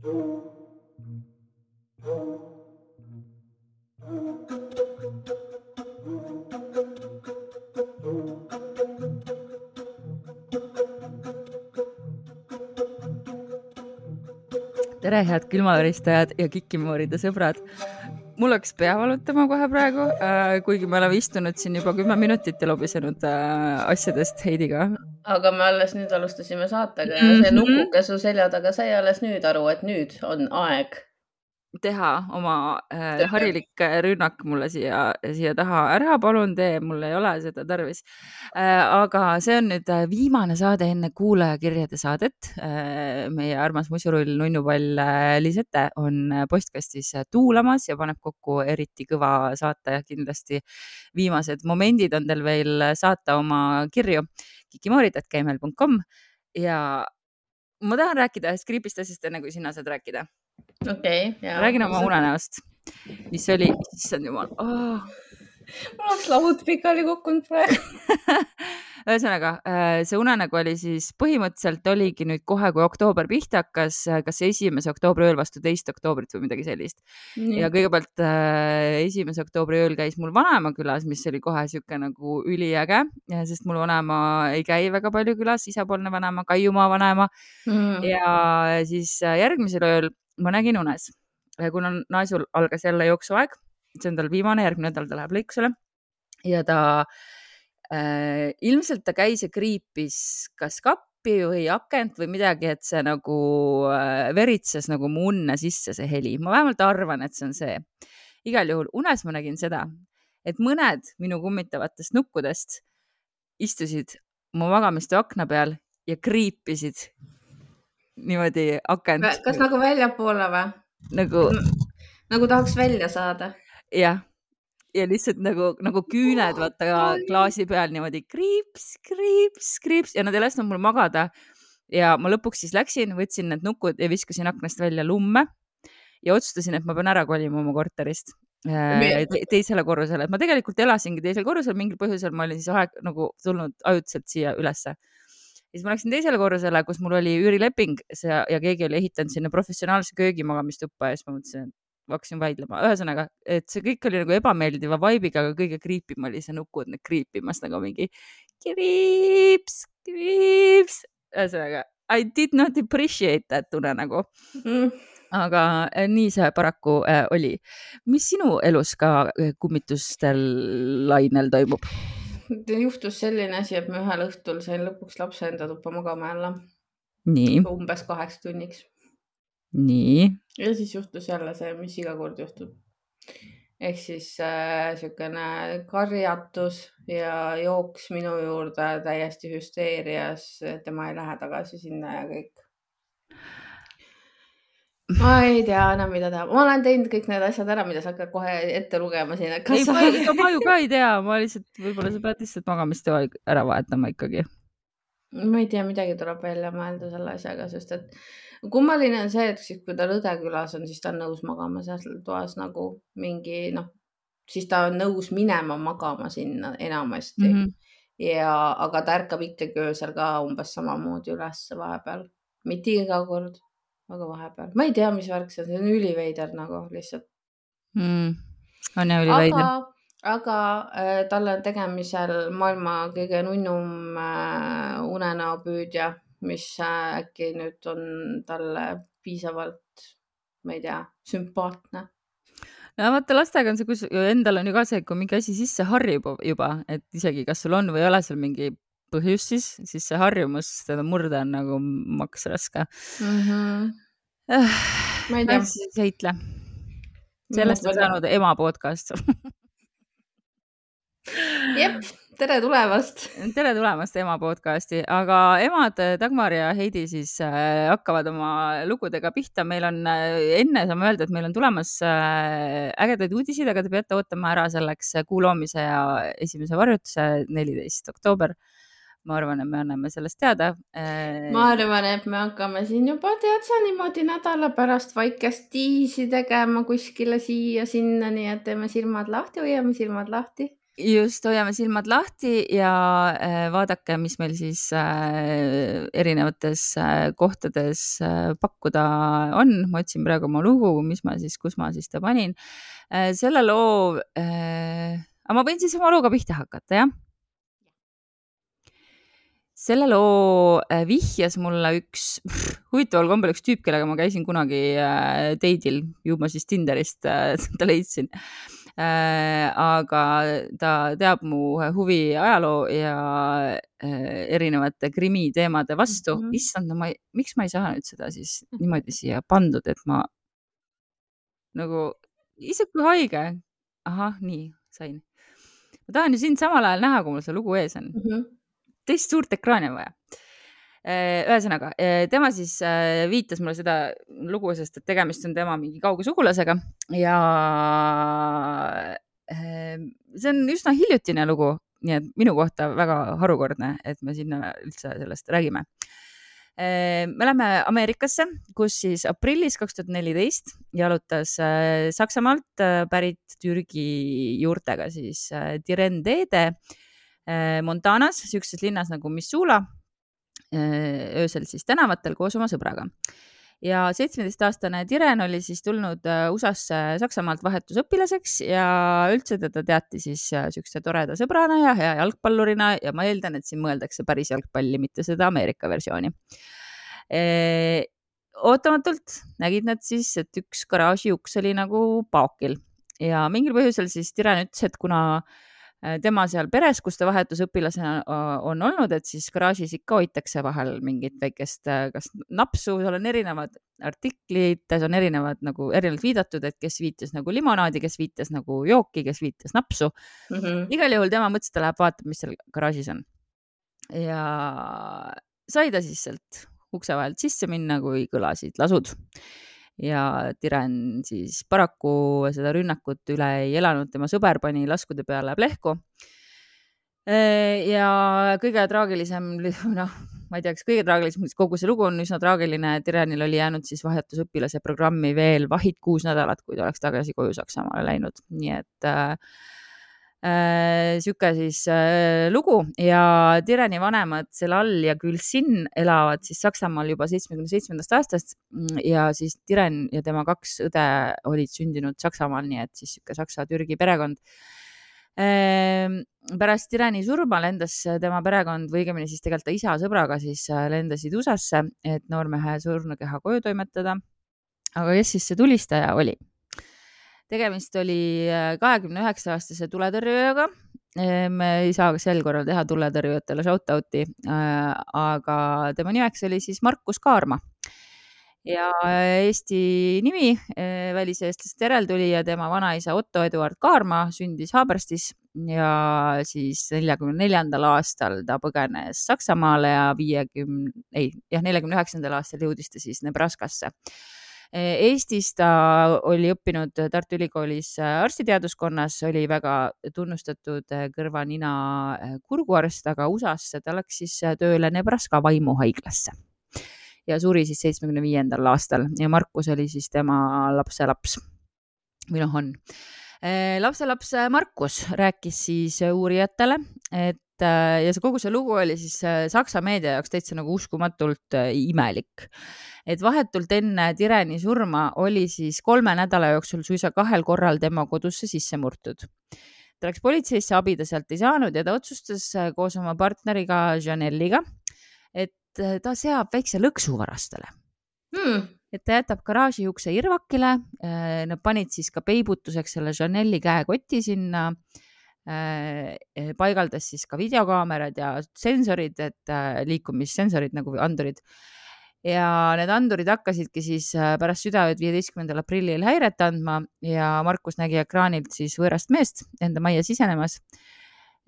tere, head külmaveristajad ja kikimooride sõbrad. mul hakkas pea valutama kohe praegu, kuigi me oleme istunud siin juba kümme minutit ja lobisenud äh, asjadest Heidiga. Aga me alles nüüd alustasime saatega ja see Mhm. nukuke su selja taga sai alles nüüd aru, et nüüd on aeg. teha oma äh, harilik äh, rünnak mulle siia, siia taha. ära palun tee, mul ei ole seda tarvis äh,. aga see on nüüd äh, viimane saade enne kuulajakirjade saadet äh,. meie armas musurull nunnupall äh, Lisette on postkastis tuulamas ja paneb kokku eriti kõva saate kindlasti viimased momendid on teil veel saata oma kirju kikimoorid.gmail.com ja ma tahan rääkida ühest creepy'st asjast, enne kui sina saad rääkida okei okay,. räägin oma unenäost, mis oli, issand jumal oh.. Mul oleks laud pikali kukkunud praegu. ühesõnaga äh, see unenägu oli siis põhimõtteliselt oligi nüüd kohe, kui oktoober pihta hakkas, kas esimese oktoobri ööl vastu teist oktoobrit või midagi sellist. ja kõigepealt äh, esimese oktoobri ööl käis mul vanaema külas, mis oli kohe sihuke nagu üliäge, sest mul vanaema ei käi väga palju külas, isapoolne vanaema, Kaiumaa vanaema Mm. ja siis äh, järgmisel ööl ma nägin unes, kuna naisul algas jälle jooksuaeg, see on tal viimane, järgmine nädal ta läheb lõikusele ja ta äh, ilmselt ta käis ja kriipis kas kappi või akent või midagi, et see nagu äh, veritses nagu mu unne sisse, see heli, ma vähemalt arvan, et see on see. igal juhul unes ma nägin seda, et mõned minu kummitavatest nukkudest istusid mu magamistoa akna peal ja kriipisid niimoodi akent kas nagu väljapoole või? nagu nagu tahaks välja saada? jah, ja lihtsalt nagu, nagu küüned vaata klaasi peal niimoodi kriips, kriips, kriips ja nad ei lasknud mul magada. ja ma lõpuks siis läksin, võtsin need nukud ja viskasin aknast välja lumme ja otsustasin, et ma pean ära kolima oma korterist äh, te teisele korrusele, et ma tegelikult elasingi teisel korrusel, mingil põhjusel ma olin siis aeg nagu tulnud ajutiselt siia ülesse. siis ma läksin teisele korrusele, kus mul oli üürileping ja keegi oli ehitanud sinna professionaalse köögimagamistuppa ja siis ma mõtlesin, hakkasin vaidlema, ühesõnaga, et see kõik oli nagu ebameeldiva vibe'iga, aga kõige kriipim oli see nukud need kriipimas nagu mingi kriips, kriips, ühesõnaga I did not appreciate that unenägu, Mm. aga äh, nii see paraku äh, oli. mis sinu elus ka äh, kummitustel lainel toimub? juhtus selline asi, et ma ühel õhtul sain lõpuks lapse enda tuppa magama jälle. Umbes kaheks tunniks. Nii, ja siis juhtus jälle see, mis iga kord juhtub. ehk siis äh, niisugune karjatus ja jooks minu juurde täiesti hüsteerias, tema ei lähe tagasi sinna ja kõik. ma ei tea enam, mida teha, ma olen teinud kõik need asjad ära, mida sa hakkad kohe ette lugema siin, ei ma ju ka ei tea, ma lihtsalt, võib-olla sa pead lihtsalt magamistoa ära vahetama ikkagi. Ma ei tea, midagi tuleb välja mõelda selle asjaga, sest et kummaline on see, et siis kui tal õde külas on, siis ta on nõus magama seal toas nagu mingi noh, siis ta on nõus minema magama sinna enamasti mm. -hmm. ja, aga ta ärkab ikkagi öösel ka umbes samamoodi ülesse vahepeal, mitte iga kord, aga vahepeal, ma ei tea, mis värk see on, see on üliveider nagu lihtsalt. Mm. on jah üliveider. aga, äh, tal on tegemisel maailma kõige nunnum äh, unenäopüüdja, mis äh, äkki nüüd on talle piisavalt, ma ei tea, sümpaatne. no vaata lastega on see, kus endal on ju ka see, et kui mingi asi sisse harjub juba, et isegi kas sul on või ei ole seal mingi põhjus siis, siis see harjumus seda murda on nagu maks raske mm. -hmm. äh,. ma ei tea, siis heitle. sellest on saanud ema podcast. jep, tere tulemast. tere tulemast ema podcasti, aga emad Dagmar ja Heidi siis äh, hakkavad oma lugudega pihta, meil on äh, enne saame öelda, et meil on tulemas äh, ägedaid uudiseid, aga te peate ootama ära selleks kuu loomise ja esimese varjutuse, neliteist oktoober. ma arvan, et me anname sellest teada ma arvan, et me hakkame siin juba tead sa niimoodi nädala pärast vaikest tiisi tegema kuskile siia-sinna, nii et teeme silmad lahti, hoiame silmad lahti. Just hoiame silmad lahti ja äh, vaadake, mis meil siis äh, erinevates äh, kohtades pakkuda on. ma otsin praegu oma lugu, mis ma siis, kus ma siis ta panin. selle loo, aga ma võin siis oma looga pihta hakata, jah? selle loo vihjas mulle üks huvitaval kombel üks tüüp, kellega ma käisin kunagi date'il, ju ma siis Tinderist ta leidsin Äh, aga ta teab mu huvi ajaloo ja äh, erinevate krimiteemade vastu mm. -hmm. issand, no ma ei, miks ma ei saa nüüd seda siis niimoodi siia pandud, et ma nagu, issand kui haige. ahah, nii, sain. ma tahan ju sind samal ajal näha, kui mul see lugu ees on mm. -hmm. teist suurt ekraani on vaja Äh, ühesõnaga, äh, tema siis äh, viitas mulle seda lugu, sest et tegemist on tema mingi kauge sugulasega ja see on üsna hiljutine lugu, nii et minu kohta väga harukordne, et me sinna üldse sellest räägime. me läheme Ameerikasse, kus siis aprillis kaks tuhat neliteist jalutas Saksamaalt pärit Türgi juurtega siis Diren Dede Montanas, sihukeses linnas nagu Missoula Äh, öösel siis tänavatel koos oma sõbraga. ja seitsmeteistaastane Diren oli siis tulnud äh, USA-sse Saksamaalt vahetusõpilaseks ja üldse teda teati siis äh, siukse toreda sõbrana ja hea jalgpallurina ja ma eeldan, et siin mõeldakse päris jalgpalli, mitte seda Ameerika versiooni ootamatult nägid nad siis, et üks garaaži uks oli nagu paokil ja mingil põhjusel siis Tiren ütles, et kuna äh, Äh, tema seal peres, kus ta vahetusõpilasena on olnud, et siis garaažis ikka hoitakse vahel mingit väikest, äh, kas napsu, seal on erinevad artiklites on erinevad nagu erinevalt viidatud, et kes viitas nagu limonaadi, kes viitas nagu jooki, kes viitas napsu mm. -hmm. igal juhul tema mõtles, et ta läheb vaatab, mis seal garaažis on. ja sai ta siis sealt ukse vahelt sisse minna, kui kõlasid lasud ja Tiren siis paraku seda rünnakut üle ei elanud, tema sõber pani laskude peale plehku. ja kõige traagilisem, noh, ma ei tea, kas kõige traagilisem, kogu see lugu on üsna traagiline. Tirenil oli jäänud siis vahetusõpilase programmi veel vahid kuus nädalat, kui ta oleks tagasi koju Saksamaale läinud, nii et äh, Äh, sihuke siis äh, lugu ja Tireni vanemad Selal ja Gülsin elavad siis Saksamaal juba seitsmekümne seitsmendast aastast ja siis Tiren ja tema kaks õde olid sündinud Saksamaal, nii et siis sihuke saksa-türgi perekond ähm, pärast Tireni surma lendas tema perekond või õigemini siis tegelikult ta isa sõbraga siis äh, lendasid USA-sse, et noormehe surnukeha koju toimetada. aga kes siis see tulistaja oli? Tegemist oli äh, kahekümne üheksa aastase tuletõrjujaga. Äh, me ei saa sel korral teha tuletõrjujatele shout out'i, äh, aga tema nimeks oli siis Markus Kaarma ja Eesti nimi väliseestlaste järeltulija, tema vanaisa Otto Eduard Kaarma sündis Haaberstis ja siis neljakümne neljandal aastal ta põgenes Saksamaale ja viiekümne, ei, jah, neljakümne üheksandal aastal jõudis ta siis Nebraskasse Eestis ta oli õppinud Tartu Ülikoolis äh, arstiteaduskonnas, oli väga tunnustatud äh, kõrva-nina-kurguarst, aga USA-sse ta läks siis tööle Nebraska vaimuhaiglasse. Ja suri siis seitsmekümne viiendal aastal ja Markus oli siis tema lapselaps. Või noh, on. Lapselaps Markus rääkis siis uurijatele, et ja see kogu see lugu oli siis Saksa meedia jaoks täitsa nagu uskumatult imelik et vahetult enne Tireni surma oli siis kolme nädala jooksul suisa kahel korral tema kodusse sisse murtud. ta läks politseisse, abi ta sealt ei saanud ja ta otsustas äh, koos oma partneriga Janelliga, et äh, ta seab väikse lõksu varastele hmm et ta jätab garaaži ukse irvakile. Äh, nad panid siis ka peibutuseks selle Janelli käekoti sinna. Paigaldas siis ka videokaamerad ja sensorid, et liikumissensorid nagu andurid ja need andurid hakkasidki siis äh, pärast südaööd, viieteistkümnendal aprillil häiret andma ja Markus nägi ekraanilt siis võõrast meest enda majja sisenemas.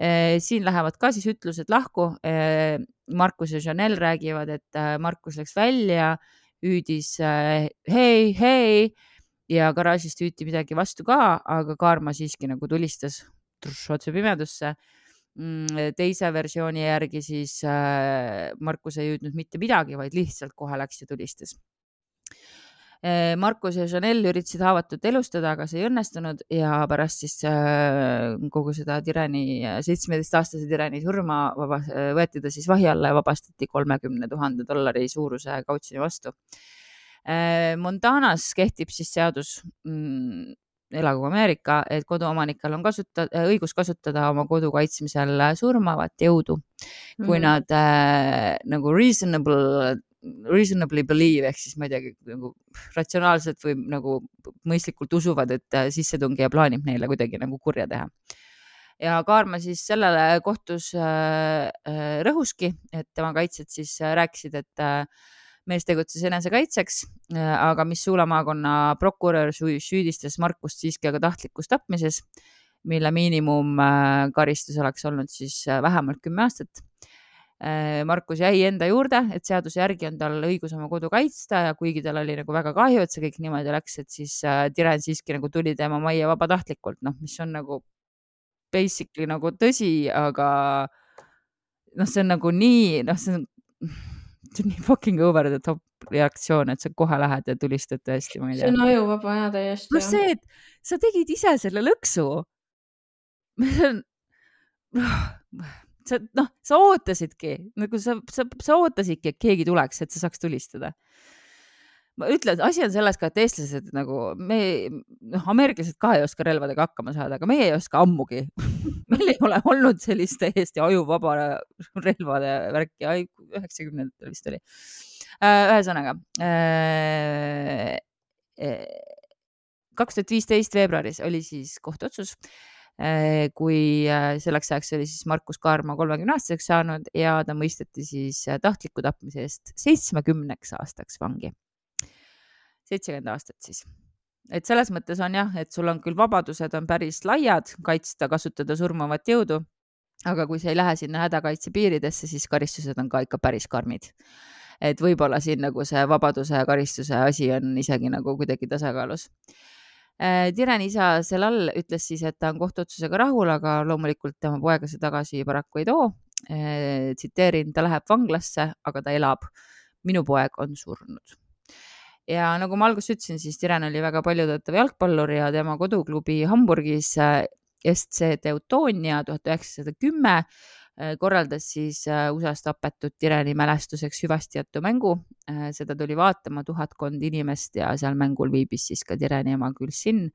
Äh, siin lähevad ka siis ütlused lahku. Äh, Markus ja Chanel räägivad, et Markus läks välja, hüüdis hei, hei ja garaažist hüüti midagi vastu ka, aga Kaarma siiski nagu tulistas otse pimedusse Mm, teise versiooni järgi siis äh, Markus ei jõudnud mitte midagi, vaid lihtsalt kohe läks ja tulistas. Eh, Markus ja Chanel üritasid haavatut elustada, aga see ei õnnestunud ja pärast siis äh, kogu seda Tirani, seitsmeteistaastase Tirani surma vabas, võeti ta siis vahi alla ja vabastati kolmekümne tuhande dollari suuruse kautsjoni vastu. Äh, Montanas kehtib siis seadus mm, elagu Ameerika, et koduomanikel on kasutada, õigus kasutada oma kodu kaitsmisel surmavat jõudu, kui mm nad äh, nagu reasonable reasonably believe ehk siis ma ei teagi nagu ratsionaalselt või nagu mõistlikult usuvad, et äh, sissetungija plaanib neile kuidagi nagu kurja teha. ja Kaarma siis sellele kohtus äh, äh, rõhuski, et tema kaitsjad siis äh, rääkisid, et äh, mees tegutses enesekaitseks, äh, aga Missoula maakonna prokurör süüdistas Markust siiski aga tahtlikus tapmises, mille miinimumkaristus oleks olnud siis vähemalt kümme aastat. Äh, Markus jäi enda juurde, et seaduse järgi on tal õigus oma kodu kaitsta ja kuigi tal oli nagu väga kahju, et see kõik niimoodi läks, et siis äh, Tiren siiski nagu tuli tema majja vabatahtlikult, noh, mis on nagu basically nagu tõsi, aga noh, see on nagu nii, noh, see on, see on nii fucking over the top reaktsioon, et sa kohe lähed ja tulistad tõesti, ma ei tea. see on ajuvaba ja täiesti. pluss see, et sa tegid ise selle lõksu. see on sa noh, sa ootasidki nagu sa, sa, sa ootasidki, et keegi tuleks, et sa saaks tulistada. Ma ütlen, asi on selles ka, et eestlased nagu me, noh, ameeriklased ka ei oska relvadega hakkama saada, aga meie ei oska ammugi meil ei ole olnud sellist täiesti ajuvaba relvade värki, üheksakümnendatel vist oli. Äh, ühesõnaga äh, äh, kaks tuhat viisteist veebruaris oli siis kohtuotsus kui selleks ajaks oli siis Markus Kaarma kolmekümne aastaseks saanud ja ta mõisteti siis tahtliku tapmise eest seitsmekümneks aastaks vangi. Seitsekümmend aastat siis. et selles mõttes on jah, et sul on küll vabadused on päris laiad, kaitsta, kasutada surmavat jõudu, aga kui sa ei lähe sinna hädakaitse piiridesse, siis karistused on ka ikka päris karmid et võib-olla siin nagu see vabaduse ja karistuse asi on isegi nagu kuidagi tasakaalus Äh, Tireni isa Selal ütles siis, et ta on kohtuotsusega rahul, aga loomulikult tema poega see tagasi paraku ei too. Äh, tsiteerin, ta läheb vanglasse, aga ta elab. minu poeg on surnud. Ja nagu ma alguses ütlesin, siis Tiren oli väga paljutõotav jalgpallur ja tema koduklubi Hamburgis äh, SC Teutonia tuhat üheksasada kümme Äh, korraldas siis äh, USA-s tapetud Tireni mälestuseks hüvastijätu mängu. Äh, seda tuli vaatama tuhatkond inimest ja seal mängul viibis siis ka Tireni ema Gülsin.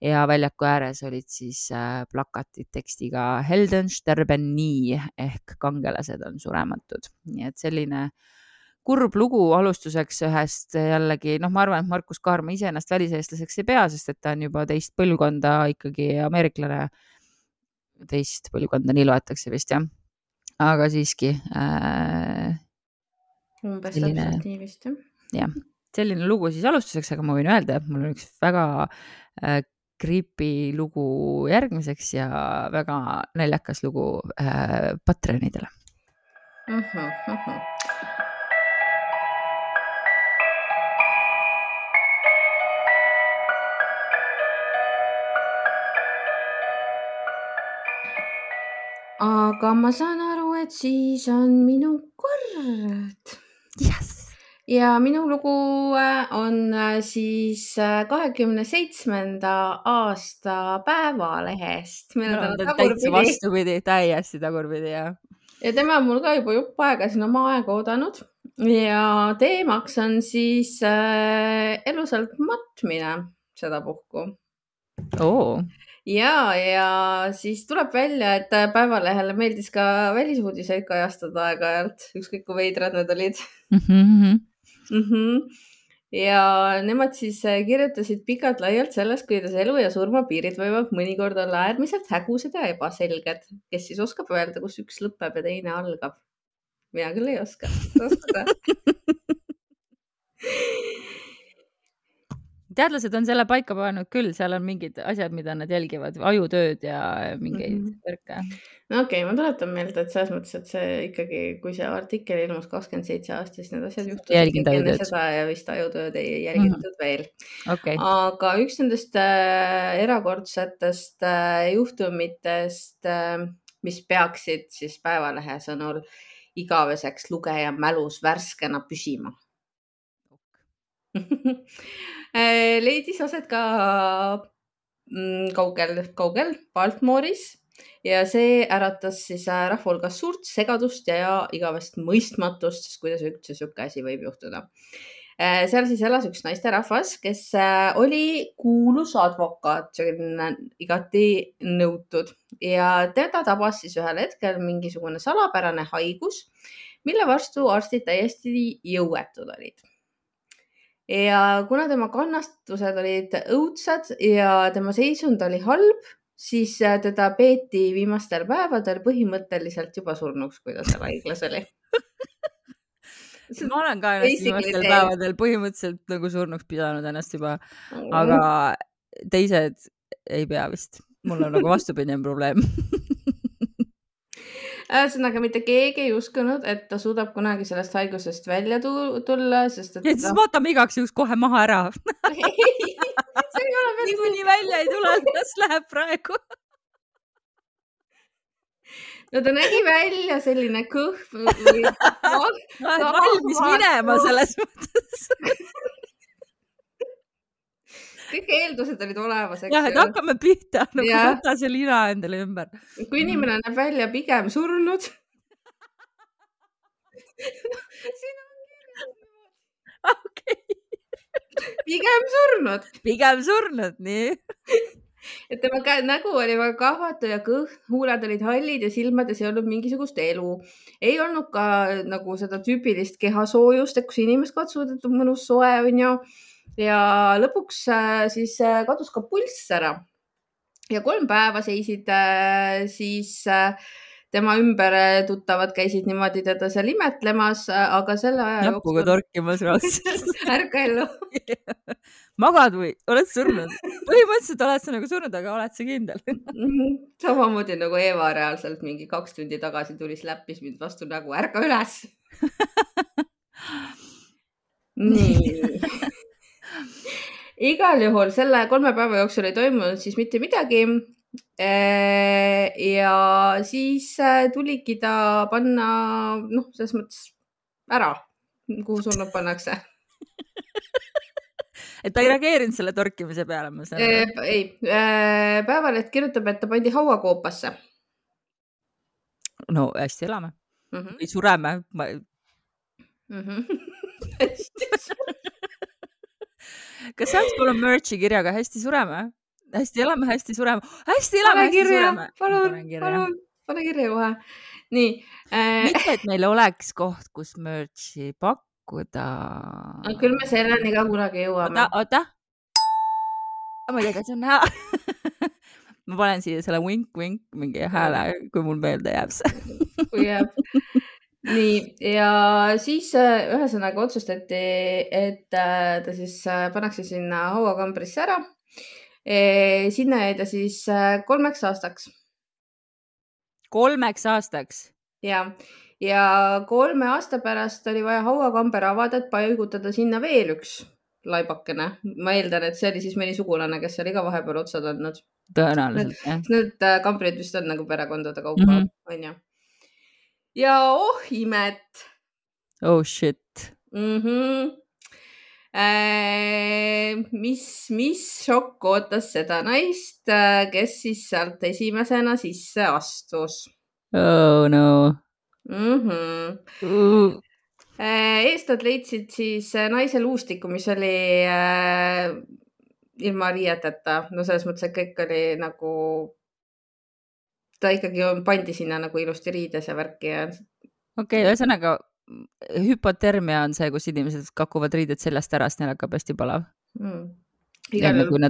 ja väljaku ääres olid siis plakatid tekstiga Helden sterben nie ehk kangelased on surematud, nii et selline kurb lugu alustuseks ühest jällegi, noh, ma arvan, et Markus Kaarma ise ennast väliseestlaseks ei pea, sest et ta on juba teist põlvkonda ikkagi ameeriklane teist põlvkonda, nii loetakse vist jah. aga siiski äh,. umbes selline... täpselt nii vist jah. jah, selline lugu siis alustuseks, aga ma võin öelda, et mul on üks väga äh, creepy lugu järgmiseks ja väga naljakas lugu äh, Patreonidele uh. -huh, uh -huh. Aga ma saan aru, et siis on minu kord. Yes.. ja minu lugu äh, on äh, siis äh, kahekümne seitsmenda aasta Päevalehest. meil on no, täitsa vastupidi, täiesti tagurpidi jah. ja tema on mul ka juba jupp aega siin oma aega oodanud. Ja teemaks on siis äh, elusalt matmine sedapuhku oh ja, ja siis tuleb välja, et Päevalehele meeldis ka välisuudiseid kajastada aeg-ajalt, ükskõik kui veidrad need olid mm. -hmm. Mm -hmm. ja nemad siis kirjutasid pikalt-laialt sellest, kuidas elu ja surma piirid võivad mõnikord olla äärmiselt hägusad ja ebaselged. kes siis oskab öelda, kus üks lõpeb ja teine algab? mina küll ei oska. oskad või? teadlased on selle paika pannud küll, seal on mingid asjad, mida nad jälgivad, ajutööd ja mingeid mm -hmm. värke. no okei okay,, ma tuletan meelde, et selles mõttes, et see ikkagi, kui see artikkel ilmus kakskümmend seitse aastat, siis need asjad juhtusid enne seda ja vist ajutööd ei jälgitud mm -hmm. veel okay.. aga üks nendest äh, erakordsetest äh, juhtumitest äh,, mis peaksid siis Päevalehe sõnul igaveseks lugeja mälus värskena püsima leidis aset ka mm, kaugel, kaugel Baltimoris ja see äratas siis äh, rahva hulgas suurt segadust ja, igavest mõistmatust, sest kuidas üldse sihuke asi võib juhtuda. Äh, seal siis elas üks naisterahvas, kes äh, oli kuulus advokaat, selline igati nõutud. Ja teda tabas siis ühel hetkel mingisugune salapärane haigus, mille vastu arstid täiesti jõuetud olid ja kuna tema kannastused olid õudsad ja tema seisund oli halb, siis äh, teda peeti viimastel päevadel põhimõtteliselt juba surnuks, kui ta seal haiglas oli. Ma olen ka ennast viimastel päevadel põhimõtteliselt nagu surnuks pidanud ennast juba, aga teised ei pea vist. mul on nagu vastupidine probleem ühesõnaga mitte keegi ei uskunud, et ta suudab kunagi sellest haigusest välja tulla, sest et. et siis vaatame igaks juhuks kohe maha ära niikuinii välja ei tule, las läheb praegu no ta nägi välja selline kõhv või valmis minema selles mõttes kõik eeldused olid olemas, eks jah, et hakkame pihta nagu ja. võta see lina endale ümber. kui inimene näeb välja pigem surnud siin on kirjas okei. pigem surnud. pigem surnud, nii et tema käe, nägu oli väga kahvatu ja kõht, huuled olid hallid ja silmades ei olnud mingisugust elu. ei olnud ka nagu seda tüüpilist kehasoojust, et kus inimesed katsuvad, et on mõnus soe, onju. Ja lõpuks äh, siis äh, kadus ka pulss ära. ja kolm päeva seisid äh, siis tema ümber tuttavad käisid niimoodi teda seal imetlemas, aga selle aja jooksul. näpuga torkimas raudselt ärka ellu magad või oled surnud? põhimõtteliselt oled sa nagu surnud, aga oled sa kindel mhm. samamoodi nagu Eva reaalselt mingi kaks tundi tagasi tuli, läppis mind vastu nägu, ärka üles nii igal juhul selle kolme päeva jooksul ei toimunud siis mitte midagi. Äh, ja siis äh, tuligi ta panna, noh, selles mõttes ära, kuhu surnud pannakse et ta ei reageerinud selle torkimise peale, ma saan aru. ei, äh, Päevaleht kirjutab, et ta pandi hauakoopasse. no hästi elame mm -hmm. või sureme ma... mm. -hmm. kas saaks palun merch'i kirjaga hästi sureme? hästi elame, hästi sureme, hästi elame, hästi kirja, sureme. palun, palun, pane kirja kohe. nii äh.... mitte, et meil oleks koht, kus merch'i pakkuda pakkuda. küll me selleni ka kunagi jõuame. oota, oota. ma ei tea, kas on näha ma panen siia selle vink-vink mingi hääle, kui mul meelde jääb see kui jääb. Nii ja siis äh, ühesõnaga otsustati, et äh, ta siis äh, pannakse sinna hauakambrisse ära. Sinna jäi ta siis kolmeks aastaks. kolmeks aastaks? ja ja kolme aasta pärast oli vaja hauakamber avada, et paigutada sinna veel üks laibakene. ma eeldan, et see oli siis mõni sugulane, kes oli ka vahepeal otsad andnud. tõenäoliselt, jah. Need kambrid vist on nagu perekondade kaupa mm, -hmm. onju. Ja oh imet. Oh shit mm. -hmm. mis, mis šokk ootas seda naist, äh, kes siis sealt esimesena sisse astus? Oh no mm. -hmm. Uh. eestlad leidsid siis äh, naise luustiku, mis oli äh, ilma riieteta, no selles mõttes, et kõik oli nagu, ta ikkagi pandi sinna nagu ilusti riides ja värki ja. okei okay,, ühesõnaga hüpotermia on see, kus inimesed kakuvad riided seljast ära, sest neil hakkab hästi palav mm.. igal juhul.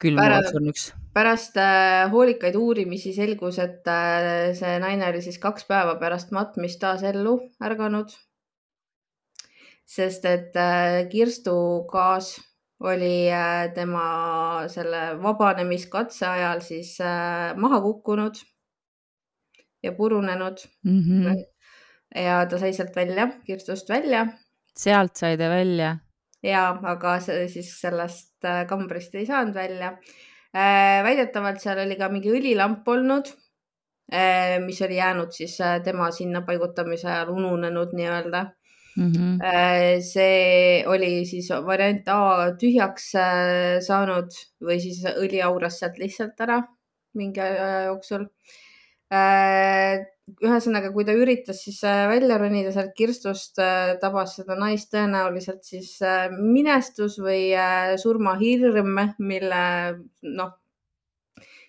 külmuvad surnuks. pärast äh, hoolikaid uurimisi selgus, et äh, see naine oli siis kaks päeva pärast matmist taas ellu ärganud. sest et äh, kirstugaas oli äh, tema selle vabanemiskatse ajal siis äh, maha kukkunud ja purunenud mm. -hmm. ja ta sai sealt välja, kirstust välja. sealt sai ta välja ja, aga see siis sellest äh, kambrist ei saanud välja. Väidetavalt seal oli ka mingi õlilamp olnud, mis oli jäänud siis tema sinna paigutamise ajal ununenud nii-öelda. Mm. -hmm. see oli siis variant A tühjaks saanud või siis õli auras sealt lihtsalt ära mingi aja jooksul ühesõnaga, kui ta üritas siis äh, välja ronida sealt kirstust, äh, tabas seda naist tõenäoliselt siis äh, minestus või surmahirm, mille noh,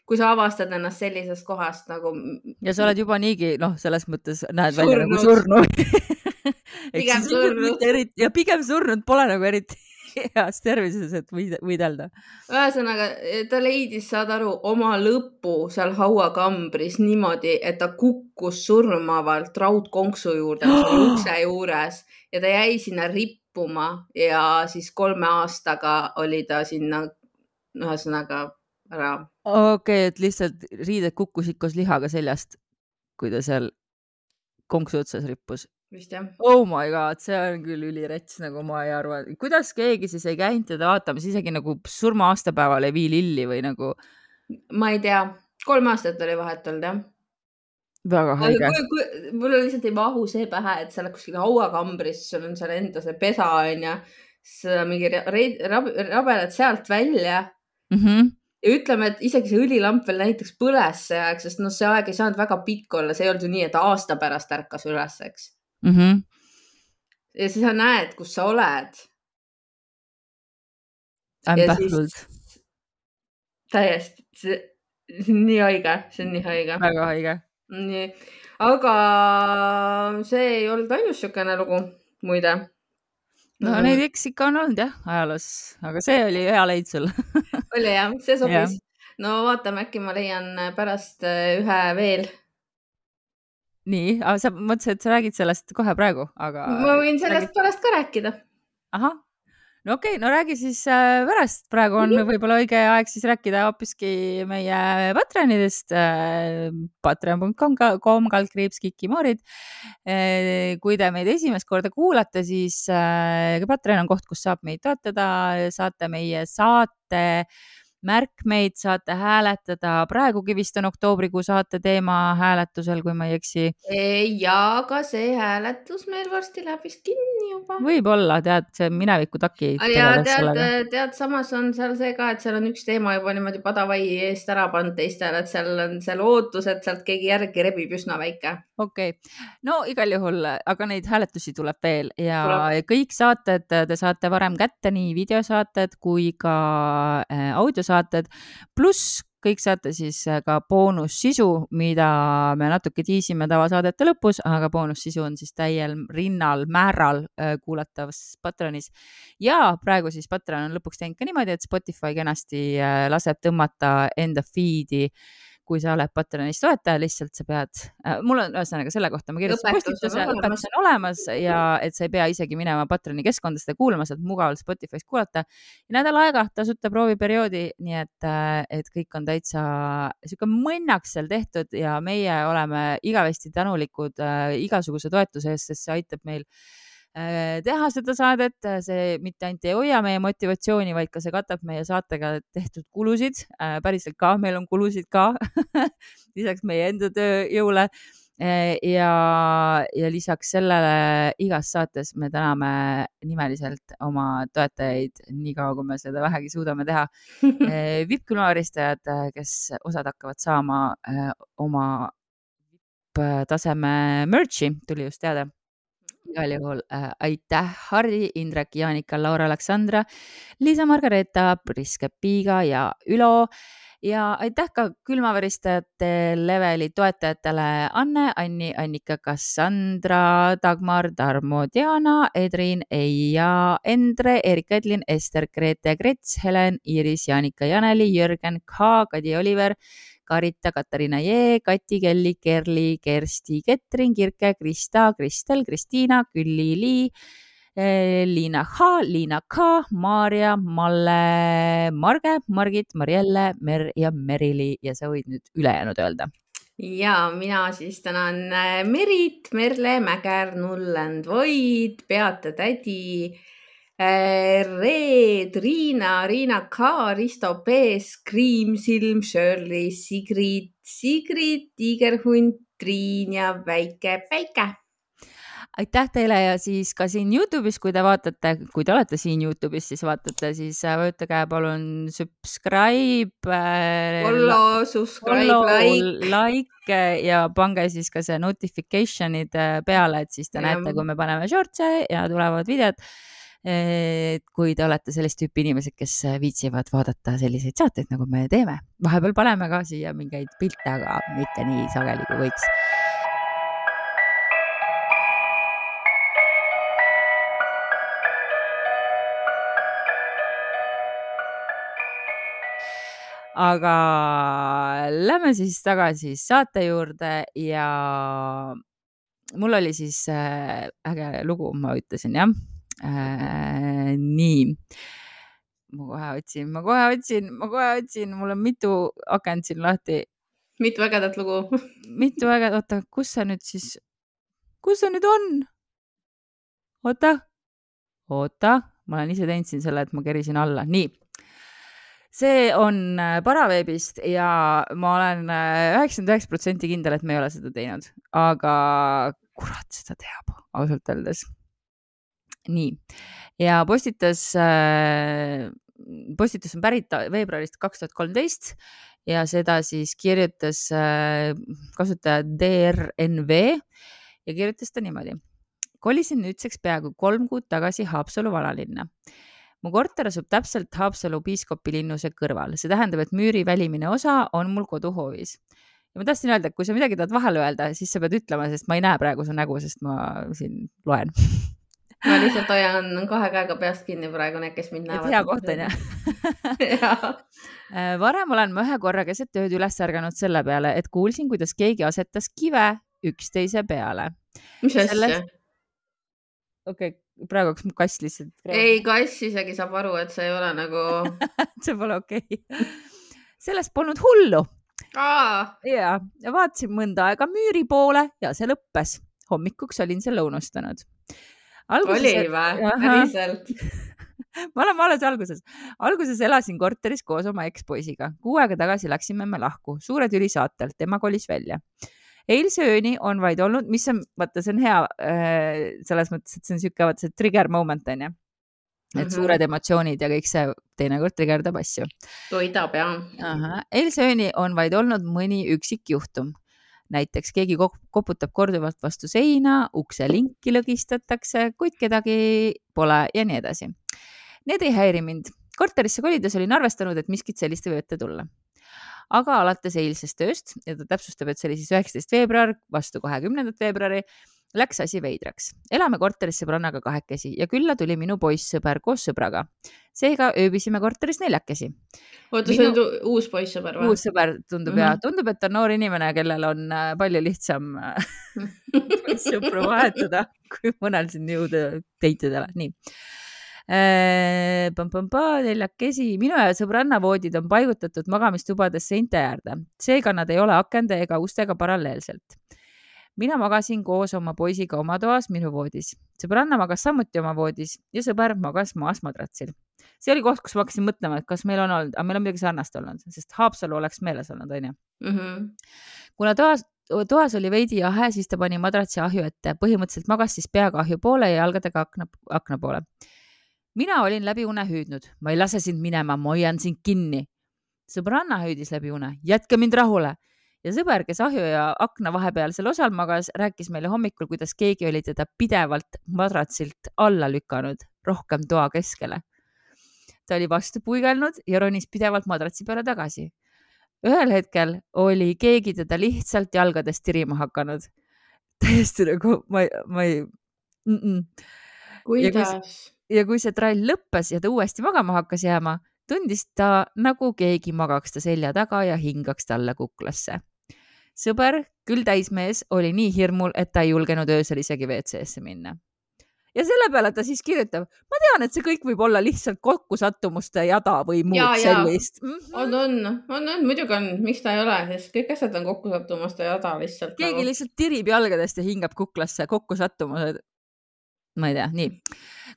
kui sa avastad ennast sellisest kohast nagu. ja sa oled juba niigi noh, selles mõttes näed surnud. välja nagu surnud pigem surnud. ja pigem surnud pole nagu eriti heas tervises, et võidelda. ühesõnaga, ta leidis, saad aru, oma lõpu seal hauakambris niimoodi, et ta kukkus surmavalt raudkonksu juurde, mis oli ukse juures ja ta jäi sinna rippuma ja siis kolme aastaga oli ta sinna, ühesõnaga ära. okei okay,, et lihtsalt riided kukkusid koos lihaga seljast, kui ta seal konksu otsas rippus vist jah. Oh my god, see on küll ülirets, nagu ma ei arva, kuidas keegi siis ei käinud teda vaatamas isegi nagu surma aastapäeval ei vii lilli või nagu? ma ei tea, kolm aastat oli vahet olnud jah. väga haige. mul lihtsalt ei mahu see pähe, et sa oled kuskil hauakambris, sul on seal enda see pesa onju, siis mingi rabeled sealt välja mm. -hmm ja ütleme, et isegi see õlilamp veel näiteks põles see aeg, sest noh, see aeg ei saanud väga pikk olla, see ei olnud ju nii, et aasta pärast ärkas üles, eks mm. -hmm. ja siis sa näed, kus sa oled. ämpähvlud. täiesti, see on nii haige, see on nii haige. väga haige. nii, aga see ei olnud ainus niisugune lugu, muide no mm. neid eks ikka on olnud jah, ajaloos, aga see oli hea leid sul oli jah, see sobis. no vaatame, äkki ma leian pärast äh, ühe veel nii, aga sa mõtlesid, et sa räägid sellest kohe praegu, aga. ma võin sellest räägid... pärast ka rääkida. ahah, no okei okay,, no räägi siis äh, pärast, praegu on mm -hmm. võib-olla õige aeg siis rääkida hoopiski meie Patreonidest äh,. Patreon.com kaldkriips Kikimoorid äh,. kui te meid esimest korda kuulate, siis Patreon on koht, kus saab meid toetada, saate meie saate märkmeid, saate hääletada, praegugi vist on oktoobrikuu saate teema hääletusel, kui ma ei eksi. ja ka see hääletus meil varsti läheb vist kinni juba. võib-olla tead, see mineviku taki. ja tead, tead, samas on seal see ka, et seal on üks teema juba niimoodi padavai eest ära pannud teistele, et seal on seal ootus, et sealt keegi järgi rebib üsna väike. okei okay., no igal juhul, aga neid hääletusi tuleb veel ja tuleb. kõik saated te saate varem kätte, nii videosaated kui ka äh, audiosaated saated, pluss kõik saate siis äh, ka boonussisu, mida me natuke tiisime tavasaadete lõpus, aga boonussisu on siis täiel rinnal, määral äh, kuulatav Patreonis. ja praegu siis Patreon on lõpuks teinud ka niimoodi, et Spotify kenasti äh, laseb tõmmata enda feed'i kui sa oled Patreonis toetaja, lihtsalt sa pead äh,, mul on ühesõnaga selle kohta, ma kirjutasin postituse, õpetus on olemas ja et sa ei pea isegi minema Patreoni keskkonda seda kuulama, saad mugavalt Spotify's kuulata. nädal aega tasuta prooviperioodi, nii et, äh, et kõik on täitsa sihuke mõnnaks seal tehtud ja meie oleme igavesti tänulikud äh, igasuguse toetuse eest, sest see aitab meil äh, Äh, teha seda saadet, see mitte ainult ei hoia meie motivatsiooni, vaid ka see katab meie saatega tehtud kulusid. Äh, päriselt ka, meil on kulusid ka lisaks meie enda tööjõule. Äh, ja, ja lisaks sellele igas saates me täname nimeliselt oma toetajaid, niikaua kui me seda vähegi suudame teha. vipp-külmaristajad, kes osad hakkavad saama oma taseme merch'i, tuli just teada igal juhul äh, aitäh, Hardi, Indrek, Jaanika, Laura, Aleksandra, Liisa-Margareeta, Priske, Piiga ja Ülo. Ja aitäh ka külmaveristajate leveli toetajatele Anne, Anni, Annika, Kassandra, Dagmar, Tarmo, Diana, Edrin, Eija, Endre, Erika, Edlin, Ester, Grete, Grets, Helen, Iiris, Jaanika, Janeli, Jürgen, K, Kadi, Oliver Karita, Katariina Jee, Kati, Kelly, Kerli, Kersti, Ketrin, Kirke, Krista, Kristel, Kristiina, Külli-Lii, eh, Liina H, Liina K, Maarja, Malle, Marge, Margit, Marielle, Mer ja Merili. Ja sa võid nüüd ülejäänud öelda. Ja mina siis tänan eh, Merit, Merle, Mäger, Nullend, Void, Beate tädi Reet, Riina, Riina K, Risto P, Scream, Silm, Shirley, Sigrid, Sigrid, Tiigerhunt, Triin ja Väike Päike. aitäh teile ja siis ka siin Youtube'is, kui te vaatate, kui te olete siin Youtube'is, siis vaatate, siis äh, vajutage palun subscribe. Äh, follow, subscribe, like. like ja pange siis ka see notification'id peale, et siis te ja. näete, kui me paneme shorts'e ja tulevad videod et kui te olete sellist tüüpi inimesed, kes viitsivad vaadata selliseid saateid, nagu me teeme, vahepeal paneme ka siia mingeid pilte, aga mitte nii sageli, kui võiks. Aga lähme siis tagasi saate juurde ja mul oli siis äh, äge lugu, ma ütlesin jah äh,. nii, ma kohe otsin, ma kohe otsin, ma kohe otsin, mul on mitu akent siin lahti. mitu ägedat lugu mitu ägedat, oota, kus see nüüd siis, kus see nüüd on? oota, oota, ma olen ise teinud siin selle, et ma kerisin alla, nii see on äh, Paraveebist ja ma olen äh, üheksakümmend üheksa protsenti kindel, et me ei ole seda teinud, aga kurat seda teab ausalt öeldes. Nii ja postitas, äh, postitus on pärit veebruarist kaks tuhat kolmteist ja seda siis kirjutas kasutaja DRNV ja kirjutas ta niimoodi. kolisin nüüdseks peaaegu kolm kuud tagasi Haapsalu vanalinna mu korter asub täpselt Haapsalu piiskopilinnuse kõrval, see tähendab, et müüri välimine osa on mul koduhoovis. ja ma tahtsin öelda, et kui sa midagi tahad vahele öelda, siis sa pead ütlema, sest ma ei näe praegu su nägu, sest ma siin loen ma lihtsalt hoian kahe käega peast kinni praegu need, kes mind näevad. hea koht on ju äh, varem olen ma ühe korra keset ööd üles ärganud selle peale, et kuulsin, kuidas keegi asetas kive üksteise peale. mis asja Selles...? okei okay,, praegu hakkas mu kass lihtsalt. ei, kass isegi saab aru, et see ei ole nagu see pole okei okay. sellest polnud hullu. ja, ja vaatasin mõnda aega müüri poole ja see lõppes. hommikuks olin selle unustanud. Oli või? päriselt? me oleme alles alguses. alguses elasin korteris koos oma ekspoisiga. Kuu aega tagasi läksime me lahku, suure tüli saatel, tema kolis välja eilse ööni on vaid olnud, mis on, vaata, see on hea äh, selles mõttes, et see on sihuke, vaata see trigger moment on ju. et mm -hmm. suured emotsioonid ja kõik see teinekord trigerdab asju. toidab jah. eilse ööni on vaid olnud mõni üksik juhtum näiteks keegi koputab korduvalt vastu seina, ukse linki lõgistatakse, kuid kedagi pole ja nii edasi. Need ei häiri mind. korterisse kolides olin arvestanud, et miskit sellist võib ette tulla aga alates eilsest ööst ja ta täpsustab, et see oli siis üheksateist veebruar vastu kahekümnendat veebruari läks asi veidraks. elame korteris sõbrannaga kahekesi ja külla tuli minu poissõber koos sõbraga. seega ööbisime korteris neljakesi. oota minu..., see on uus poissõber või? uus sõber tundub mm -hmm. ja tundub, et on noor inimene, kellel on äh, palju lihtsam poissõpru vahetada kui mõnel siin jõuda teitidele, nii äh,. neljakesi, minu ja sõbranna voodid on paigutatud magamistubades seinte äärde, seega nad ei ole akende ega ustega paralleelselt. Mina magasin koos oma poisiga oma toas minu voodis, sõbranna magas samuti oma voodis ja sõber magas maas madratsil. see oli koht, kus ma hakkasin mõtlema, et kas meil on olnud, aga meil on midagi sarnast olnud, sest Haapsalu oleks meeles olnud, onju. Mhm. kuna toas, toas oli veidi jahe, siis ta pani madratsi ahju ette, põhimõtteliselt magas siis peaga ahju poole ja jalgadega akna, akna poole mina olin läbi une hüüdnud, ma ei lase sind minema, ma hoian sind kinni. sõbranna hüüdis läbi une, jätke mind rahule ja sõber, kes ahju ja akna vahepealsel osal magas, rääkis meile hommikul, kuidas keegi oli teda pidevalt madratsilt alla lükanud rohkem toa keskele. ta oli vastu puigelnud ja ronis pidevalt madratsi peale tagasi. ühel hetkel oli keegi teda lihtsalt jalgadest tirima hakanud. täiesti nagu ma, ma ei mm. -mm. kuidas? ja kui see trall lõppes ja ta uuesti magama hakkas jääma, tundis ta, nagu keegi magaks ta selja taga ja hingaks talle kuklasse. Sõber, küll täismees, oli nii hirmul, et ta ei julgenud öösel isegi WC-sse minna. ja selle peale ta siis kirjutab, ma tean, et see kõik võib olla lihtsalt kokkusattumuste jada või muud ja, sellist mm. -hmm. on, on, on, on, muidugi on, miks ta ei ole, sest kõik asjad on kokkusattumuste jada lihtsalt. keegi nagu... lihtsalt tirib jalgadest ja hingab kuklasse, kokkusattumused ma ei tea, nii.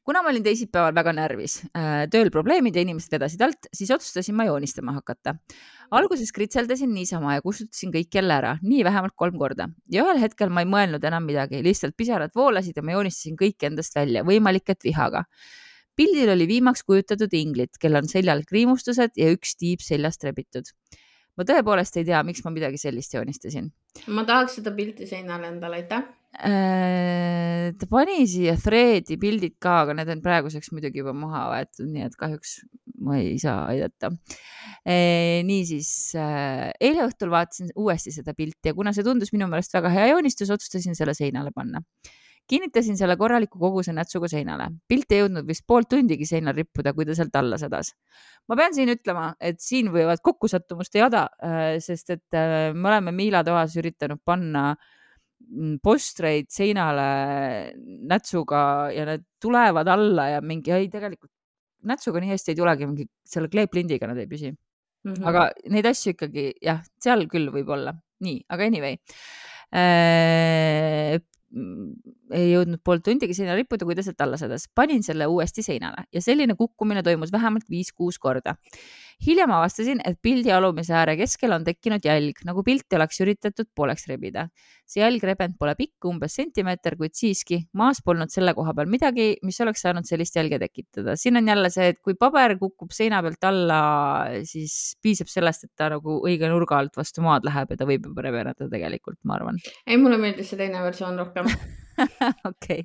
kuna ma olin teisipäeval väga närvis äh,, tööl probleemid ja inimesed vedasid alt, siis otsustasin ma joonistama hakata. alguses kritseldasin niisama ja kustutasin kõik jälle ära, nii vähemalt kolm korda ja ühel hetkel ma ei mõelnud enam midagi, lihtsalt pisarad voolasid ja ma joonistasin kõik endast välja, võimalik, et vihaga pildil oli viimaks kujutatud inglit, kel on seljal kriimustused ja üks tiib seljast rebitud. ma tõepoolest ei tea, miks ma midagi sellist joonistasin. ma tahaks seda pilti seinale endale, aitäh Äh, ta pani siia thread'i pildid ka, aga need on praeguseks muidugi juba maha võetud, nii et kahjuks ma ei saa aidata. Äh, niisiis, äh, eile õhtul vaatasin uuesti seda pilti ja kuna see tundus minu meelest väga hea joonistus, otsustasin selle seinale panna kinnitasin selle korraliku koguse nätsuga seinale. pilt ei jõudnud vist poolt tundigi seinal rippuda, kui ta sealt alla sadas. ma pean siin ütlema, et siin võivad kokkusattumuste jada, sest et me oleme Miila toas üritanud panna mm, postreid seinale nätsuga ja need tulevad alla ja mingi, ei tegelikult nätsuga nii hästi ei tulegi, mingi selle kleeplindiga nad ei püsi mm. -hmm. aga neid asju ikkagi jah, seal küll võib-olla, nii, aga anyway ei jõudnud pool tundigi seina rippuda, kui ta sealt alla sadas. panin selle uuesti seinale ja selline kukkumine toimus vähemalt viis-kuus korda. Hiljem avastasin, et pildi alumise ääre keskel on tekkinud jälg, nagu pilti oleks üritatud pooleks rebida. see jälgrebend pole pikk, umbes sentimeeter, kuid siiski maas polnud selle koha peal midagi, mis oleks saanud sellist jälge tekitada. siin on jälle see, et kui paber kukub seina pealt alla, siis piisab sellest, et ta nagu õige nurga alt vastu maad läheb ja ta võib juba rebeneda tegelikult, ma arvan. ei, mulle meeldis see teine versioon rohkem okei.